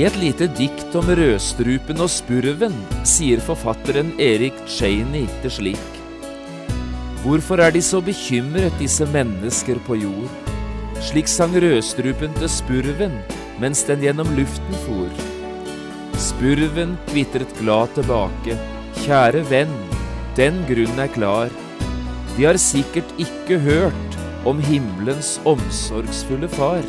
I et lite dikt om rødstrupen og spurven sier forfatteren Erik Cheney det slik. Hvorfor er de så bekymret, disse mennesker på jord? Slik sang rødstrupen til spurven mens den gjennom luften for. Spurven kvitret glad tilbake. Kjære venn, den grunn er klar. De har sikkert ikke hørt om himmelens omsorgsfulle far.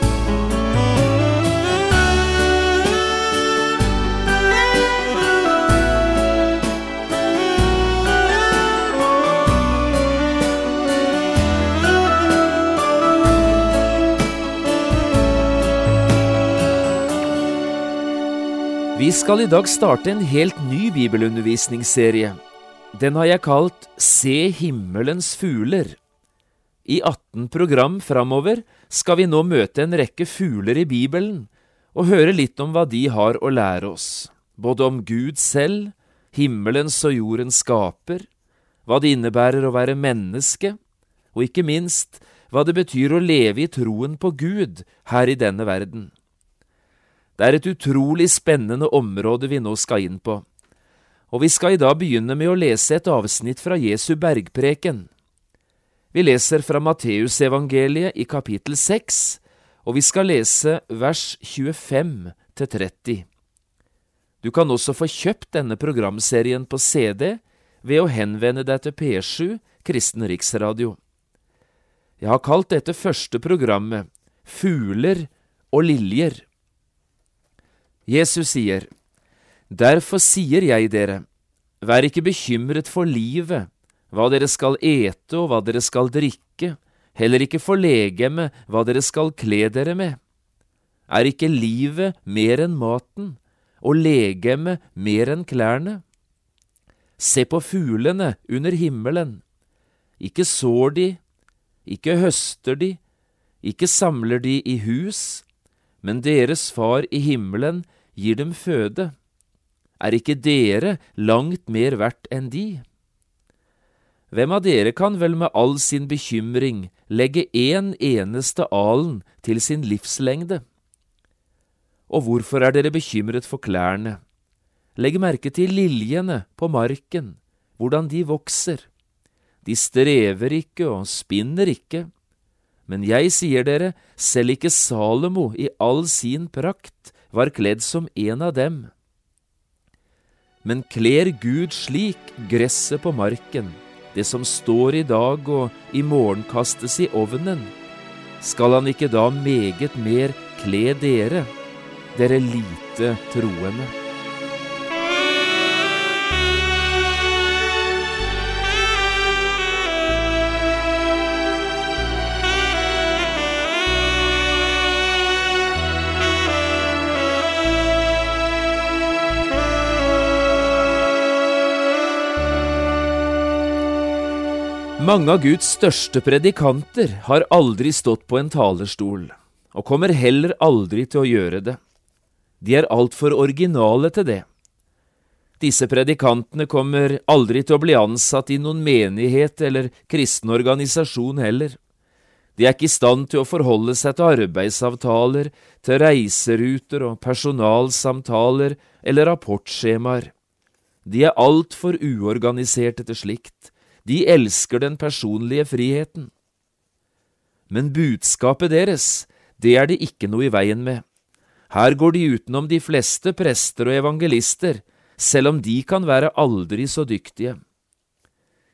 Vi skal i dag starte en helt ny bibelundervisningsserie. Den har jeg kalt Se himmelens fugler. I 18 program framover skal vi nå møte en rekke fugler i Bibelen og høre litt om hva de har å lære oss, både om Gud selv, himmelens og jordens skaper, hva det innebærer å være menneske, og ikke minst hva det betyr å leve i troen på Gud her i denne verden. Det er et utrolig spennende område vi nå skal inn på, og vi skal i dag begynne med å lese et avsnitt fra Jesu bergpreken. Vi leser fra Matteusevangeliet i kapittel 6, og vi skal lese vers 25 til 30. Du kan også få kjøpt denne programserien på CD ved å henvende deg til P7 Kristen Riksradio. Jeg har kalt dette første programmet Fugler og liljer. Jesus sier, Derfor sier jeg dere, vær ikke bekymret for livet, hva dere skal ete og hva dere skal drikke, heller ikke for legemet, hva dere skal kle dere med. Er ikke livet mer enn maten, og legemet mer enn klærne? Se på fuglene under himmelen. Ikke sår de, ikke høster de, ikke samler de i hus, men deres far i himmelen gir dem føde. Er ikke dere langt mer verdt enn de? Hvem av dere kan vel med all sin bekymring legge én en eneste alen til sin livslengde? Og hvorfor er dere bekymret for klærne? Legg merke til liljene på marken, hvordan de vokser. De strever ikke og spinner ikke. Men jeg sier dere, selv ikke Salomo i all sin prakt var kledd som en av dem. Men kler Gud slik gresset på marken, det som står i dag og i morgen kastes i ovnen, skal han ikke da meget mer kle dere, dere lite troende? Mange av Guds største predikanter har aldri stått på en talerstol, og kommer heller aldri til å gjøre det. De er altfor originale til det. Disse predikantene kommer aldri til å bli ansatt i noen menighet eller kristen organisasjon heller. De er ikke i stand til å forholde seg til arbeidsavtaler, til reiseruter og personalsamtaler eller rapportskjemaer. De er altfor uorganiserte til slikt de elsker den personlige friheten. Men budskapet deres, det er det ikke noe i veien med. Her går de utenom de fleste prester og evangelister, selv om de kan være aldri så dyktige.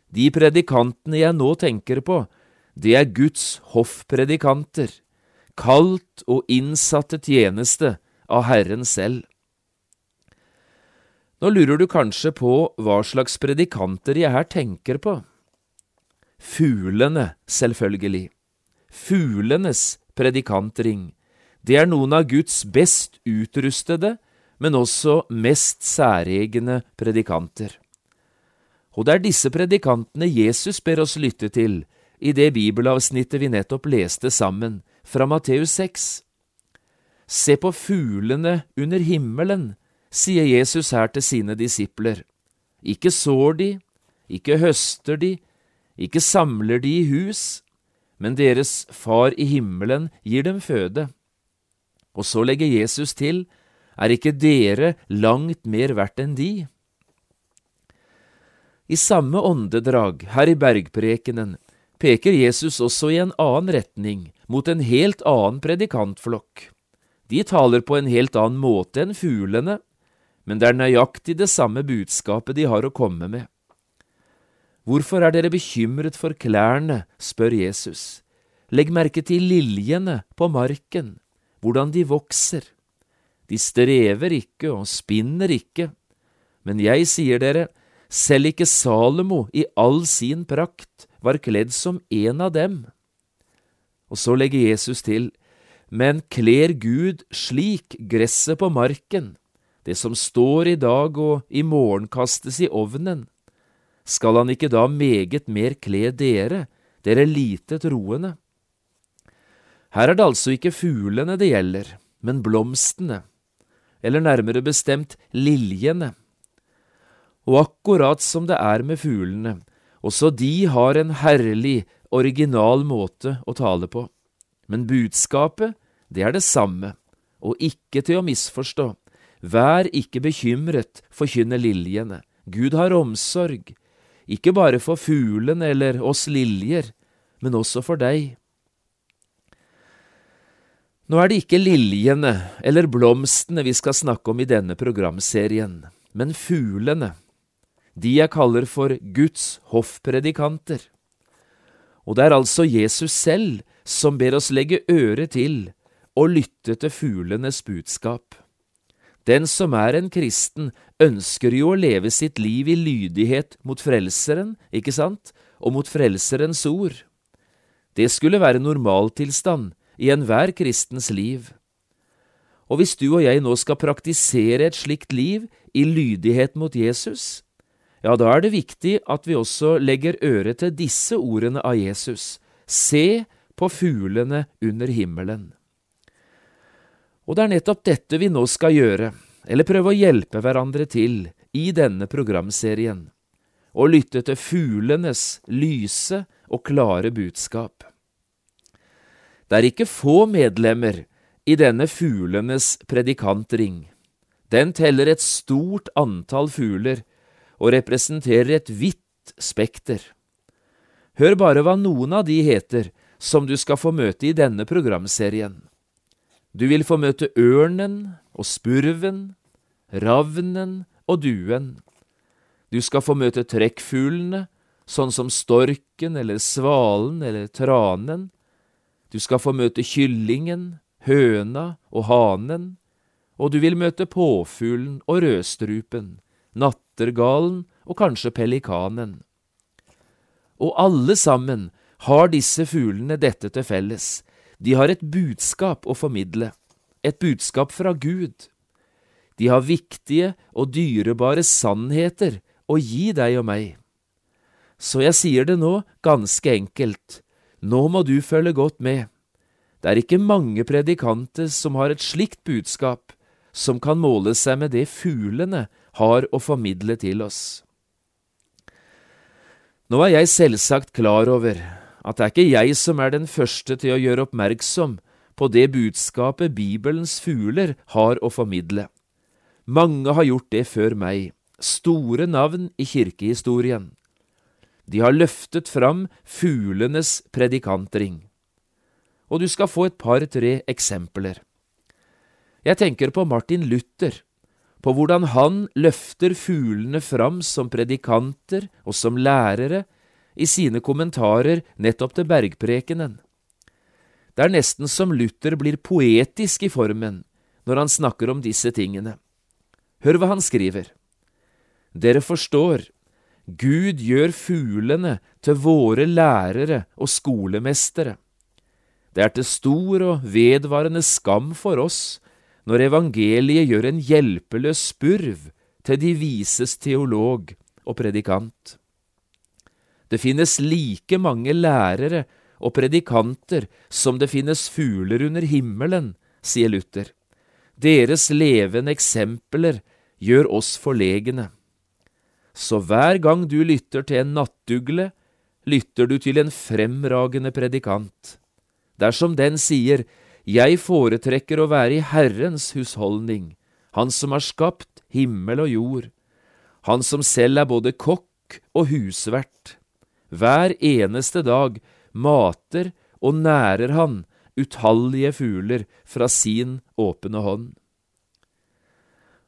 De predikantene jeg nå tenker på, det er Guds hoffpredikanter, kalt og innsatte tjeneste av Herren selv. Nå lurer du kanskje på hva slags predikanter jeg her tenker på. Fuglene, selvfølgelig. Fuglenes predikantring. Det er noen av Guds best utrustede, men også mest særegne predikanter. Og det er disse predikantene Jesus ber oss lytte til i det bibelavsnittet vi nettopp leste sammen, fra Matteus 6. Se på fuglene under himmelen, sier Jesus her til sine disipler. Ikke sår de, ikke høster de, ikke samler de i hus, men deres far i himmelen gir dem føde. Og så legger Jesus til, er ikke dere langt mer verdt enn de? I samme åndedrag, her i bergprekenen, peker Jesus også i en annen retning, mot en helt annen predikantflokk. De taler på en helt annen måte enn fuglene, men det er nøyaktig det samme budskapet de har å komme med. Hvorfor er dere bekymret for klærne, spør Jesus. Legg merke til liljene på marken, hvordan de vokser. De strever ikke og spinner ikke, men jeg sier dere, selv ikke Salomo i all sin prakt var kledd som en av dem. Og så legger Jesus til, men kler Gud slik gresset på marken, det som står i dag og i morgen kastes i ovnen, skal han ikke da meget mer kle dere, dere lite troende? Her er det altså ikke fuglene det gjelder, men blomstene, eller nærmere bestemt liljene. Og akkurat som det er med fuglene, også de har en herlig, original måte å tale på. Men budskapet, det er det samme, og ikke til å misforstå. Vær ikke bekymret, forkynner liljene. Gud har omsorg, ikke bare for fuglene eller oss liljer, men også for deg. Nå er det ikke liljene eller blomstene vi skal snakke om i denne programserien, men fuglene de jeg kaller for Guds hoffpredikanter. Og det er altså Jesus selv som ber oss legge øre til og lytte til fuglenes budskap. Den som er en kristen, ønsker jo å leve sitt liv i lydighet mot Frelseren, ikke sant, og mot Frelserens ord. Det skulle være normaltilstand i enhver kristens liv. Og hvis du og jeg nå skal praktisere et slikt liv i lydighet mot Jesus, ja, da er det viktig at vi også legger øre til disse ordene av Jesus. Se på fuglene under himmelen. Og det er nettopp dette vi nå skal gjøre, eller prøve å hjelpe hverandre til i denne programserien, og lytte til fuglenes lyse og klare budskap. Det er ikke få medlemmer i denne fuglenes predikantring. Den teller et stort antall fugler og representerer et vidt spekter. Hør bare hva noen av de heter som du skal få møte i denne programserien. Du vil få møte ørnen og spurven, ravnen og duen. Du skal få møte trekkfuglene, sånn som storken eller svalen eller tranen. Du skal få møte kyllingen, høna og hanen, og du vil møte påfuglen og rødstrupen, nattergalen og kanskje pelikanen. Og alle sammen har disse fuglene dette til felles, de har et budskap å formidle, et budskap fra Gud. De har viktige og dyrebare sannheter å gi deg og meg. Så jeg sier det nå ganske enkelt, nå må du følge godt med. Det er ikke mange predikanter som har et slikt budskap, som kan måle seg med det fuglene har å formidle til oss. Nå er jeg selvsagt klar over at det er ikke jeg som er den første til å gjøre oppmerksom på det budskapet Bibelens fugler har å formidle. Mange har gjort det før meg, store navn i kirkehistorien. De har løftet fram fuglenes predikantring. Og du skal få et par–tre eksempler. Jeg tenker på Martin Luther, på hvordan han løfter fuglene fram som predikanter og som lærere i sine kommentarer nettopp til bergprekenen. Det er nesten som Luther blir poetisk i formen når han snakker om disse tingene. Hør hva han skriver. Dere forstår, Gud gjør fuglene til våre lærere og skolemestere. Det er til stor og vedvarende skam for oss når evangeliet gjør en hjelpeløs spurv til de vises teolog og predikant. Det finnes like mange lærere og predikanter som det finnes fugler under himmelen, sier Luther. Deres levende eksempler gjør oss forlegne. Så hver gang du lytter til en nattugle, lytter du til en fremragende predikant. Dersom den sier Jeg foretrekker å være i Herrens husholdning, Han som har skapt himmel og jord, Han som selv er både kokk og husvert. Hver eneste dag mater og nærer han utallige fugler fra sin åpne hånd.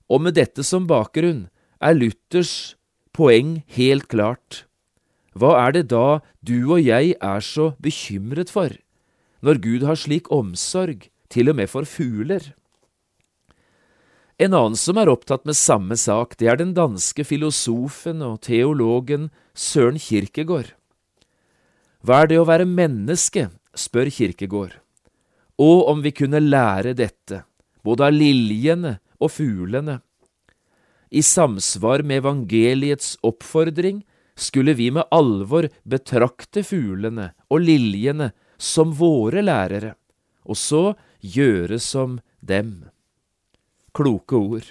Og med dette som bakgrunn er Luthers poeng helt klart. Hva er det da du og jeg er så bekymret for, når Gud har slik omsorg, til og med for fugler? En annen som er opptatt med samme sak, det er den danske filosofen og teologen Søren Kirkegård. Hva er det å være menneske, spør Kirkegård, og om vi kunne lære dette, både av liljene og fuglene. I samsvar med evangeliets oppfordring skulle vi med alvor betrakte fuglene og liljene som våre lærere, og så gjøre som dem. Kloke ord.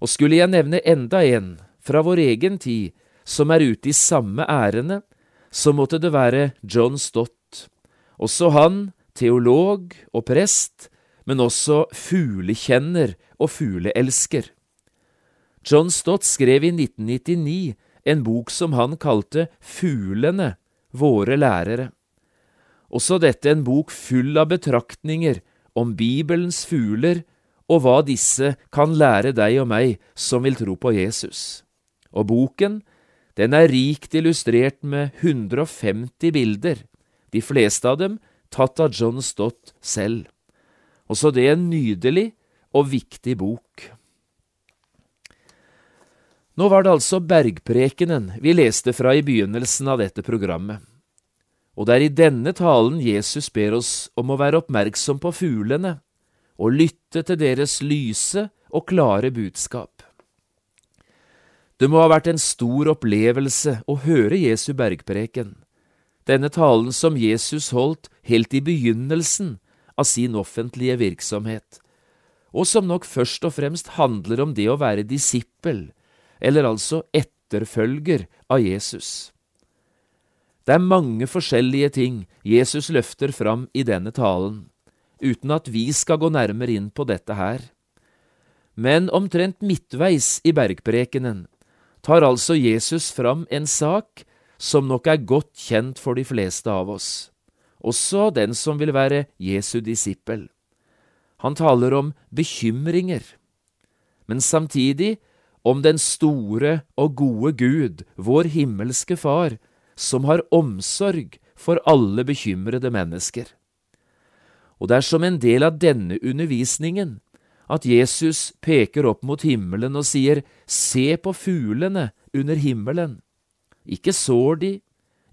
Og skulle jeg nevne enda en fra vår egen tid som er ute i samme ærende, så måtte det være John Stott. Også han, teolog og prest, men også fuglekjenner og fugleelsker. John Stott skrev i 1999 en bok som han kalte Fuglene, våre lærere. Også dette en bok full av betraktninger om Bibelens fugler og hva disse kan lære deg og meg som vil tro på Jesus. Og boken den er rikt illustrert med 150 bilder, de fleste av dem tatt av John Stott selv. Også det en nydelig og viktig bok. Nå var det altså Bergprekenen vi leste fra i begynnelsen av dette programmet. Og det er i denne talen Jesus ber oss om å være oppmerksom på fuglene og lytte til deres lyse og klare budskap. Det må ha vært en stor opplevelse å høre Jesu bergpreken, denne talen som Jesus holdt helt i begynnelsen av sin offentlige virksomhet, og som nok først og fremst handler om det å være disippel, eller altså etterfølger av Jesus. Det er mange forskjellige ting Jesus løfter fram i denne talen, uten at vi skal gå nærmere inn på dette her. Men omtrent midtveis i bergprekenen tar altså Jesus fram en sak som nok er godt kjent for de fleste av oss, også den som vil være Jesu disippel. Han taler om bekymringer, men samtidig om den store og gode Gud, vår himmelske Far, som har omsorg for alle bekymrede mennesker. Og det er som en del av denne undervisningen at Jesus peker opp mot himmelen og sier, Se på fuglene under himmelen. Ikke sår de,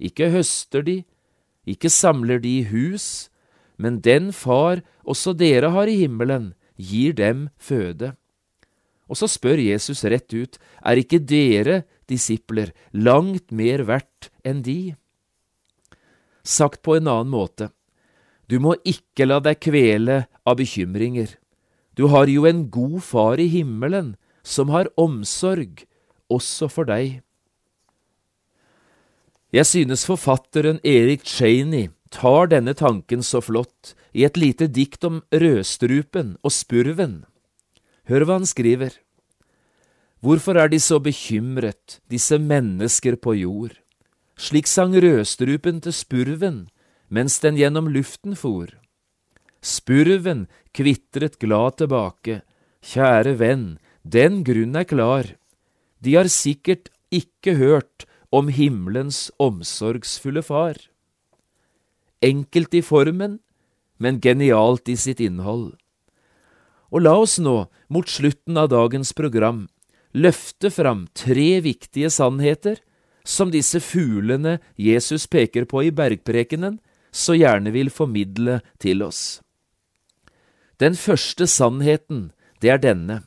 ikke høster de, ikke samler de i hus, men den far også dere har i himmelen, gir dem føde. Og så spør Jesus rett ut, er ikke dere, disipler, langt mer verdt enn de? Sagt på en annen måte, du må ikke la deg kvele av bekymringer. Du har jo en god far i himmelen som har omsorg også for deg. Jeg synes forfatteren Erik Cheney tar denne tanken så flott i et lite dikt om rødstrupen og spurven. Hør hva han skriver. Hvorfor er de så bekymret, disse mennesker på jord? Slik sang rødstrupen til spurven mens den gjennom luften for. Spurven kvitret glad tilbake, kjære venn, den grunn er klar, de har sikkert ikke hørt om himmelens omsorgsfulle far. Enkelt i formen, men genialt i sitt innhold. Og la oss nå, mot slutten av dagens program, løfte fram tre viktige sannheter som disse fuglene Jesus peker på i bergprekenen, så gjerne vil formidle til oss. Den første sannheten, det er denne.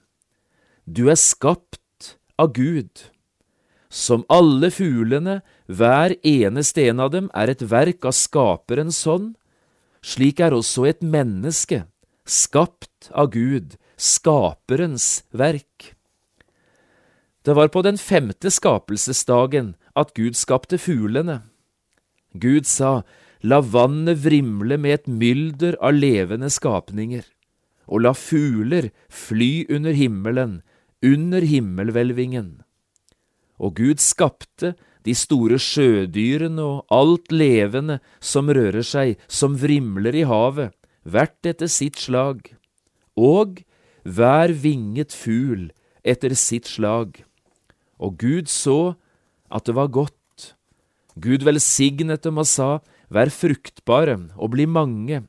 Du er skapt av Gud. Som alle fuglene, hver eneste en av dem, er et verk av Skaperens hånd, slik er også et menneske, skapt av Gud, Skaperens verk. Det var på den femte skapelsesdagen at Gud skapte fuglene. Gud sa, La vannet vrimle med et mylder av levende skapninger, og la fugler fly under himmelen, under himmelhvelvingen. Og Gud skapte de store sjødyrene og alt levende som rører seg, som vrimler i havet, hvert etter sitt slag, og hver vinget fugl etter sitt slag. Og Gud så at det var godt. Gud velsignet dem og sa, Vær fruktbare og bli mange,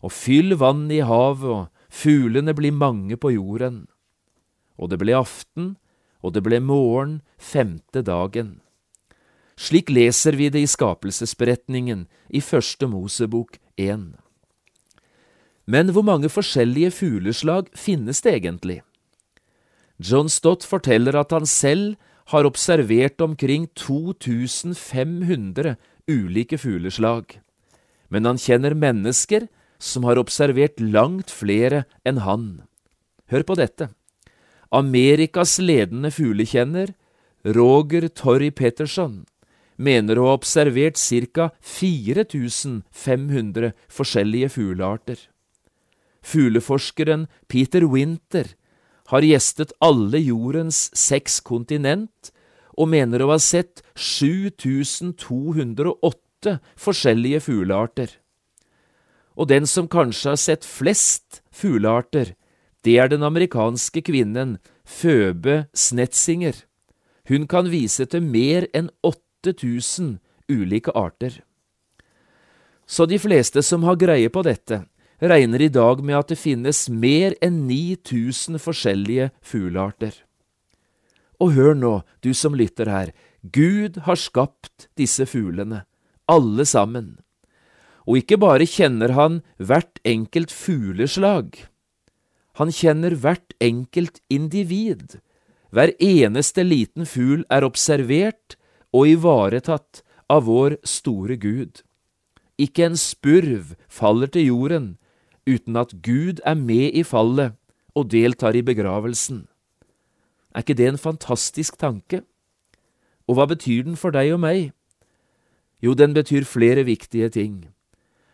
og fyll vannet i havet, og fuglene blir mange på jorden. Og det ble aften, og det ble morgen femte dagen. Slik leser vi det i skapelsesberetningen i Første Mosebok 1. Men hvor mange forskjellige fugleslag finnes det egentlig? John Stott forteller at han selv har observert omkring 2500 ulike fugleslag, men han kjenner mennesker som har observert langt flere enn han. Hør på dette. Amerikas ledende fuglekjenner, Roger Torry Petterson, mener å ha observert ca. 4500 forskjellige fuglearter. Fugleforskeren Peter Winter har gjestet alle jordens seks kontinent og mener å ha sett 7208 forskjellige fuglearter. Og den som kanskje har sett flest fuglearter, det er den amerikanske kvinnen Føbe Snetzinger. Hun kan vise til mer enn 8000 ulike arter. Så de fleste som har greie på dette, regner i dag med at det finnes mer enn 9000 forskjellige fuglearter. Og hør nå, du som lytter her, Gud har skapt disse fuglene, alle sammen. Og ikke bare kjenner han hvert enkelt fugleslag, han kjenner hvert enkelt individ. Hver eneste liten fugl er observert og ivaretatt av vår store Gud. Ikke en spurv faller til jorden uten at Gud er med i fallet og deltar i begravelsen. Er ikke det en fantastisk tanke? Og hva betyr den for deg og meg? Jo, den betyr flere viktige ting.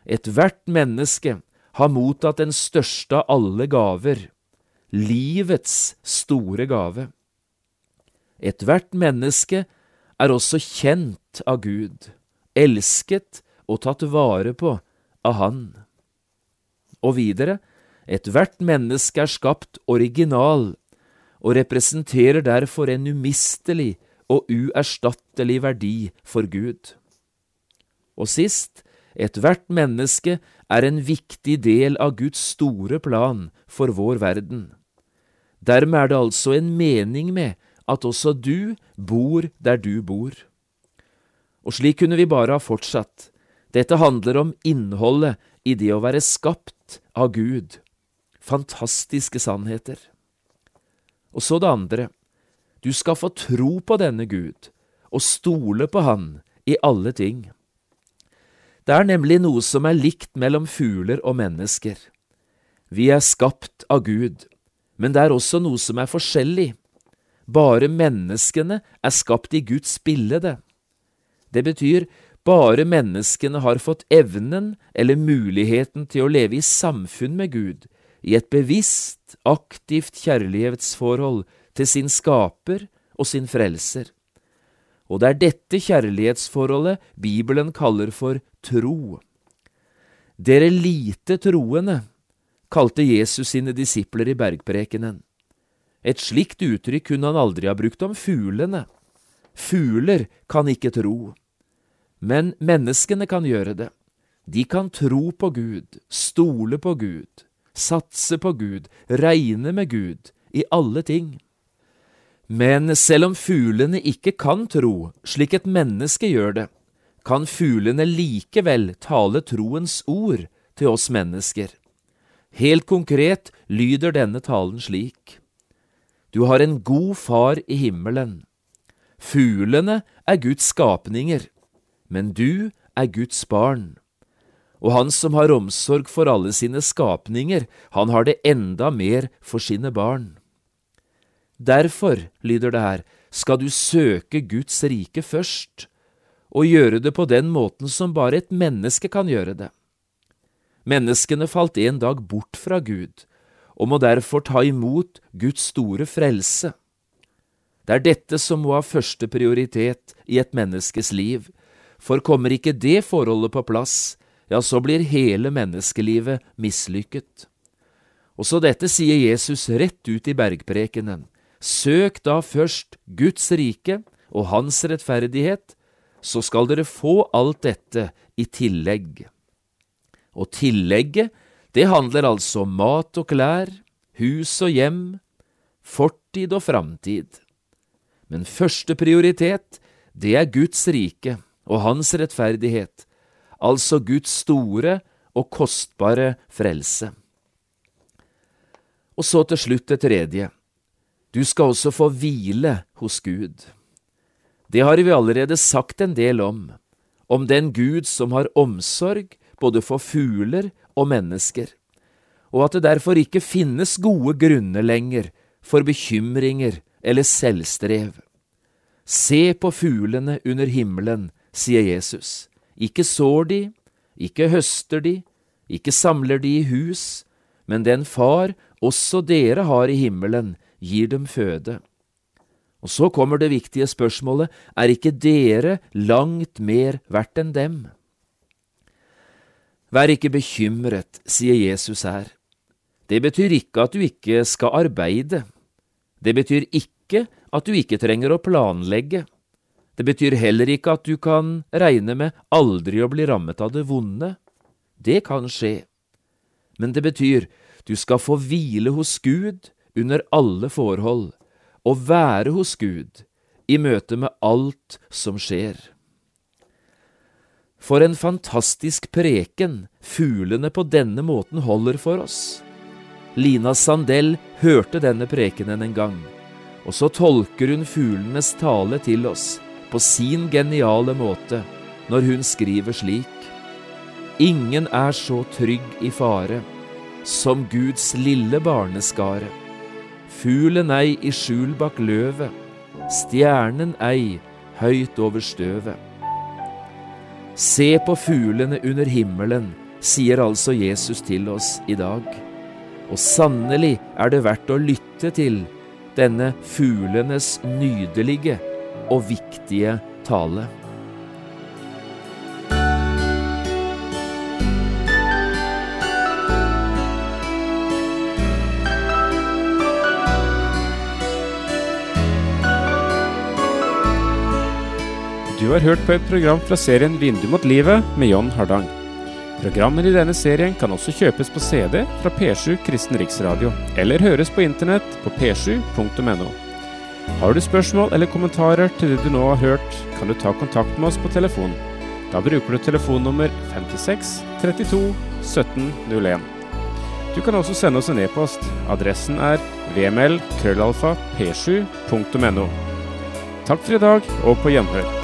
Ethvert menneske har mottatt den største av alle gaver, livets store gave. Ethvert menneske er også kjent av Gud, elsket og tatt vare på av Han. Og videre, ethvert menneske er skapt original og representerer derfor en umistelig og uerstattelig verdi for Gud. Og sist, ethvert menneske er en viktig del av Guds store plan for vår verden. Dermed er det altså en mening med at også du bor der du bor. Og slik kunne vi bare ha fortsatt. Dette handler om innholdet i det å være skapt av Gud. Fantastiske sannheter. Og så det andre. Du skal få tro på denne Gud og stole på Han i alle ting. Det er nemlig noe som er likt mellom fugler og mennesker. Vi er skapt av Gud, men det er også noe som er forskjellig. Bare menneskene er skapt i Guds bilde. Det betyr bare menneskene har fått evnen eller muligheten til å leve i samfunn med Gud, i et bevisst, aktivt kjærlighetsforhold til sin skaper og sin frelser. Og det er dette kjærlighetsforholdet Bibelen kaller for tro. Dere lite troende, kalte Jesus sine disipler i bergprekenen. Et slikt uttrykk kunne han aldri ha brukt om fuglene. Fugler kan ikke tro. Men menneskene kan gjøre det. De kan tro på Gud, stole på Gud, satse på Gud, regne med Gud i alle ting. Men selv om fuglene ikke kan tro slik et menneske gjør det, kan fuglene likevel tale troens ord til oss mennesker. Helt konkret lyder denne talen slik. Du har en god far i himmelen. Fuglene er Guds skapninger, men du er Guds barn. Og han som har omsorg for alle sine skapninger, han har det enda mer for sine barn. Derfor, lyder det her, skal du søke Guds rike først, og gjøre det på den måten som bare et menneske kan gjøre det. Menneskene falt en dag bort fra Gud, og må derfor ta imot Guds store frelse. Det er dette som må ha første prioritet i et menneskes liv, for kommer ikke det forholdet på plass, ja, så blir hele menneskelivet mislykket. Også dette sier Jesus rett ut i bergprekenen. Søk da først Guds rike og Hans rettferdighet, så skal dere få alt dette i tillegg. Og tillegget, det handler altså om mat og klær, hus og hjem, fortid og framtid. Men første prioritet, det er Guds rike og Hans rettferdighet, altså Guds store og kostbare frelse. Og så til slutt det tredje. Du skal også få hvile hos Gud. Det har vi allerede sagt en del om, om den Gud som har omsorg både for fugler og mennesker, og at det derfor ikke finnes gode grunner lenger for bekymringer eller selvstrev. Se på fuglene under himmelen, sier Jesus. Ikke sår de, ikke høster de, ikke samler de i hus, men den far også dere har i himmelen, gir dem føde. Og så kommer det viktige spørsmålet, er ikke dere langt mer verdt enn dem? Vær ikke bekymret, sier Jesus her. Det betyr ikke at du ikke skal arbeide. Det betyr ikke at du ikke trenger å planlegge. Det betyr heller ikke at du kan regne med aldri å bli rammet av det vonde. Det kan skje. Men det betyr du skal få hvile hos Gud under alle forhold, og være hos Gud i møte med alt som skjer. For en fantastisk preken fuglene på denne måten holder for oss. Lina Sandell hørte denne prekenen en gang, og så tolker hun fuglenes tale til oss på sin geniale måte når hun skriver slik Ingen er så trygg i fare som Guds lille barneskare. Fuglen ei i skjul bak løvet, stjernen ei høyt over støvet. Se på fuglene under himmelen, sier altså Jesus til oss i dag. Og sannelig er det verdt å lytte til denne fuglenes nydelige og viktige tale. Du har hørt på et program fra serien Vindu mot livet med John Hardang. Programmer i denne serien kan også kjøpes på CD fra P7 Kristen Riksradio, eller høres på internett på p7.no. Har du spørsmål eller kommentarer til det du nå har hørt, kan du ta kontakt med oss på telefon. Da bruker du telefonnummer 56 32 17 01. Du kan også sende oss en e-post. Adressen er vml.krøllalfa.p7.no. Takk for i dag, og på gjenhør.